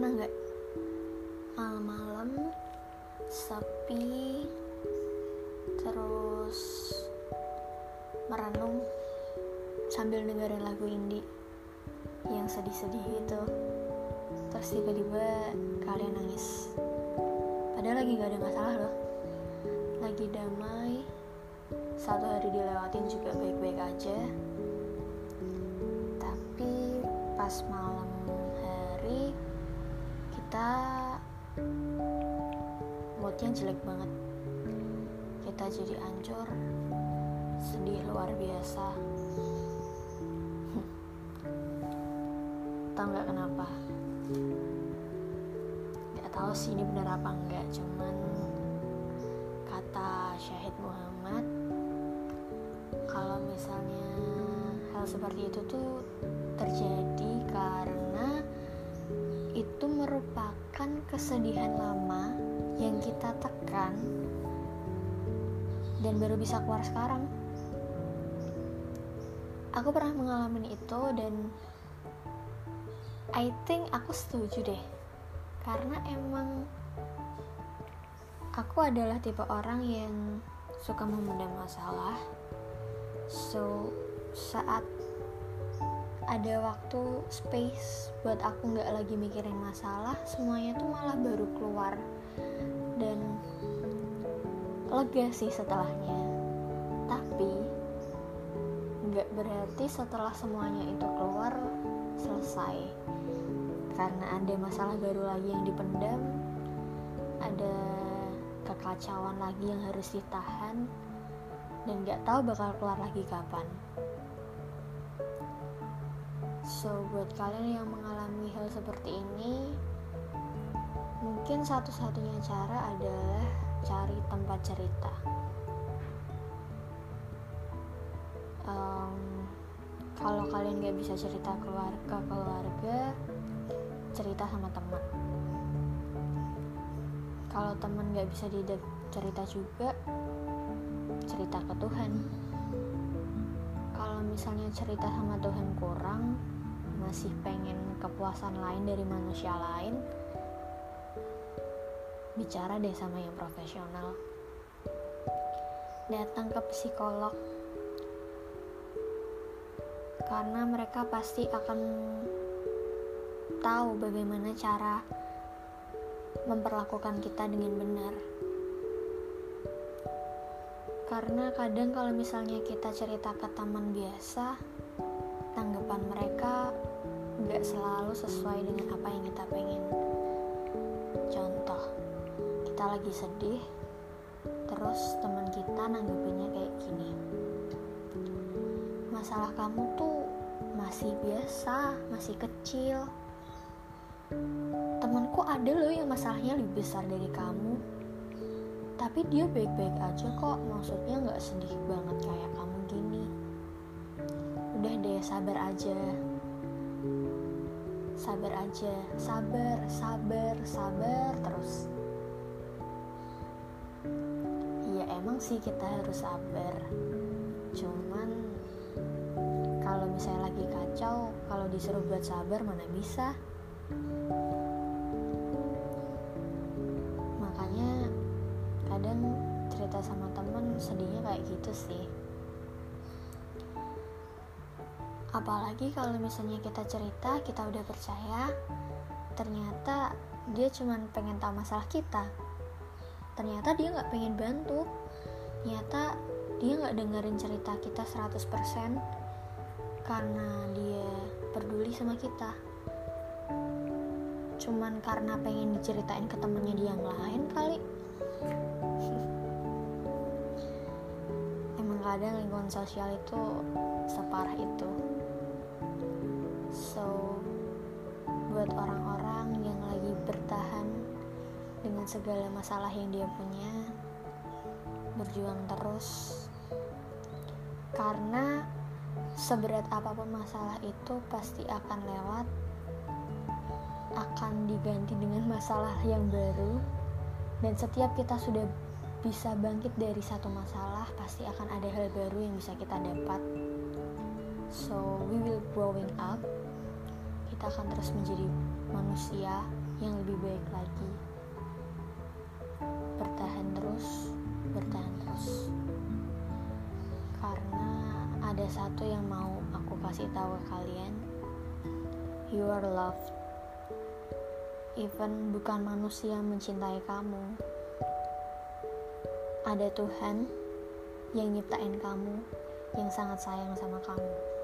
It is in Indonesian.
pernah nggak? Malam-malam sepi terus merenung sambil dengerin lagu indie yang sedih-sedih gitu terus tiba-tiba kalian nangis. Padahal lagi gak ada masalah loh. Lagi damai. Satu hari dilewatin juga baik-baik aja. Tapi pas hari kita moodnya jelek banget. Kita jadi ancur sedih luar biasa. Tau nggak kenapa? Nggak tahu sih ini benar apa enggak cuman kata Syahid Muhammad kalau misalnya hal seperti itu tuh terjadi karena merupakan kesedihan lama yang kita tekan dan baru bisa keluar sekarang. Aku pernah mengalami itu dan I think aku setuju deh. Karena emang aku adalah tipe orang yang suka memendam masalah. So, saat ada waktu space buat aku nggak lagi mikirin masalah semuanya tuh malah baru keluar. Dan lega sih setelahnya. Tapi nggak berarti setelah semuanya itu keluar selesai. Karena ada masalah baru lagi yang dipendam ada kekacauan lagi yang harus ditahan dan nggak tahu bakal keluar lagi kapan so buat kalian yang mengalami hal seperti ini mungkin satu-satunya cara adalah cari tempat cerita. Um, kalau kalian gak bisa cerita keluarga keluarga cerita sama teman. Kalau teman gak bisa cerita juga cerita ke Tuhan. Kalau misalnya cerita sama Tuhan kurang masih pengen kepuasan lain dari manusia lain bicara deh sama yang profesional. Datang ke psikolog. Karena mereka pasti akan tahu bagaimana cara memperlakukan kita dengan benar. Karena kadang kalau misalnya kita cerita ke teman biasa tanggapan mereka nggak selalu sesuai dengan apa yang kita pengen. Contoh kita lagi sedih terus teman kita nanggepinnya kayak gini. Masalah kamu tuh masih biasa masih kecil. Temanku ada loh yang masalahnya lebih besar dari kamu. Tapi dia baik-baik aja kok maksudnya nggak sedih banget kayak kamu gini udah deh sabar aja. Sabar aja. Sabar sabar sabar terus. Ya emang sih kita harus sabar. Cuman kalau misalnya lagi kacau kalau disuruh buat sabar mana bisa? Makanya kadang cerita sama temen sedihnya kayak gitu sih apalagi kalau misalnya kita cerita kita udah percaya ternyata dia cuma pengen tahu masalah kita. Ternyata dia nggak pengen bantu. Ternyata dia nggak dengerin cerita kita 100% karena dia peduli sama kita. Cuman karena pengen diceritain ke temennya dia yang lain kali. Emang kadang lingkungan sosial itu separah itu buat orang-orang yang lagi bertahan dengan segala masalah yang dia punya berjuang terus. Karena seberat apa pun masalah itu pasti akan lewat akan diganti dengan masalah yang baru dan setiap kita sudah bisa bangkit dari satu masalah pasti akan ada hal baru yang bisa kita dapat. So we will growing up kita akan terus menjadi manusia yang lebih baik lagi. Bertahan terus, bertahan terus. Karena ada satu yang mau aku kasih tahu kalian. You are loved. Even bukan manusia mencintai kamu. Ada Tuhan yang nyiptain kamu yang sangat sayang sama kamu.